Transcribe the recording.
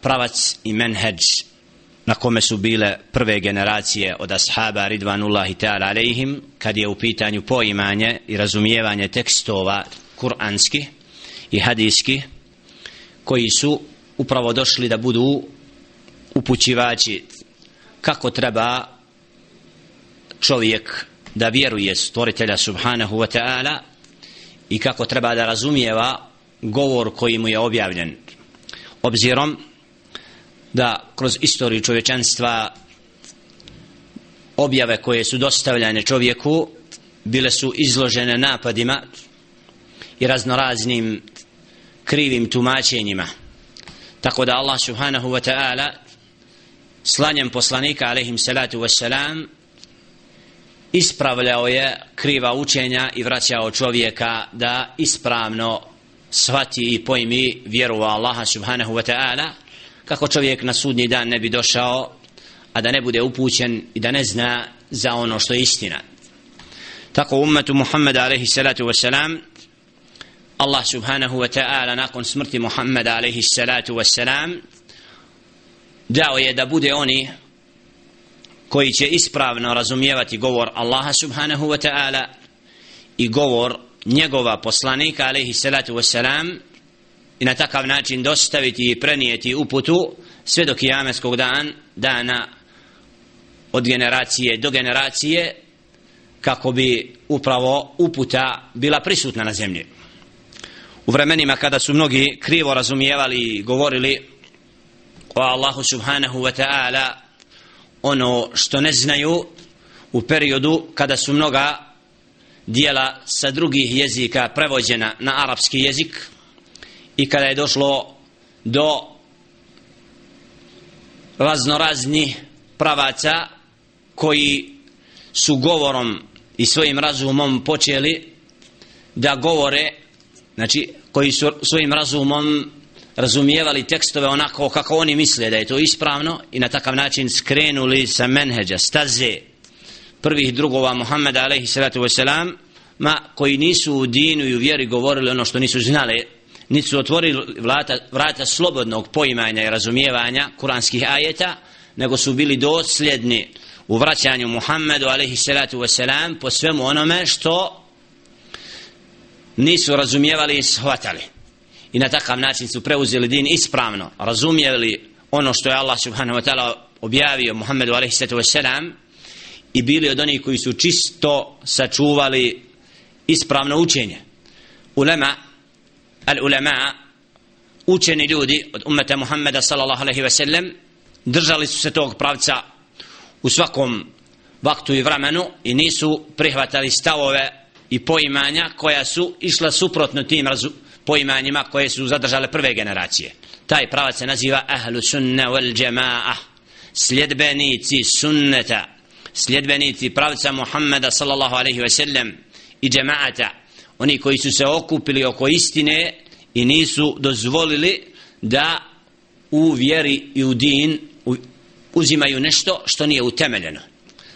pravac i menheđ na kome su bile prve generacije od ashaba ridvanullahi ta'ala alaihim kad je u pitanju poimanje i razumijevanje tekstova kuranski i hadijski koji su upravo došli da budu upućivači kako treba čovjek da vjeruje stvoritelja subhanahu wa ta'ala i kako treba da razumijeva govor koji mu je objavljen. Obzirom da kroz istoriju čovječanstva objave koje su dostavljane čovjeku bile su izložene napadima i raznoraznim krivim tumačenjima. Tako da Allah subhanahu wa ta'ala slanjem poslanika alaihim salatu wassalam ispravljao je kriva učenja i vraćao čovjeka da ispravno shvati i pojmi vjeru u Allaha subhanahu wa ta'ala kako čovjek na sudnji dan ne bi došao a da ne bude upućen i da ne zna za ono što je istina. Tako ummetu Muhammeda alaihi salatu wasalam Allah subhanahu wa ta'ala nakon smrti Muhammeda alaihi salatu wasalam dao je da bude oni koji će ispravno razumijevati govor Allaha subhanahu wa ta'ala i govor njegova poslanika alaihi salatu wassalam i na takav način dostaviti i prenijeti uputu sve do kijameskog dan, dana od generacije do generacije kako bi upravo uputa bila prisutna na zemlji. U vremenima kada su mnogi krivo razumijevali i govorili o Allahu subhanahu wa ta'ala ono što ne znaju u periodu kada su mnoga dijela sa drugih jezika prevođena na arapski jezik i kada je došlo do raznorazni pravaca koji su govorom i svojim razumom počeli da govore znači koji su svojim razumom razumijevali tekstove onako kako oni misle da je to ispravno i na takav način skrenuli sa menheđa, staze prvih drugova Muhammeda alaihi salatu wasalam ma koji nisu u dinu i u vjeri govorili ono što nisu znali niti su otvorili vrata, vrata slobodnog poimanja i razumijevanja kuranskih ajeta nego su bili dosljedni u vraćanju Muhammedu alaihi salatu wasalam po svemu onome što nisu razumijevali i shvatali. I na takav način su preuzeli din ispravno razumijeli ono što je Allah subhanahu wa ta'ala objavio Muhammedu alaihi salatu wasalam i bili od onih koji su čisto sačuvali ispravno učenje. Ulema al ulema učeni ljudi od ummeta Muhammeda sallallahu alaihi sellem držali su se tog pravca u svakom vaktu i vremenu i nisu prihvatali stavove i poimanja koja su išla suprotno tim razu, poimanjima koje su zadržale prve generacije. Taj pravac se naziva ahlu sunna wal jama'a, sljedbenici sunneta, sljedbenici pravca Muhammeda sallallahu alaihi ve sellem i jama'ata, oni koji su se okupili oko istine i nisu dozvolili da u vjeri i u din uzimaju nešto što nije utemeljeno.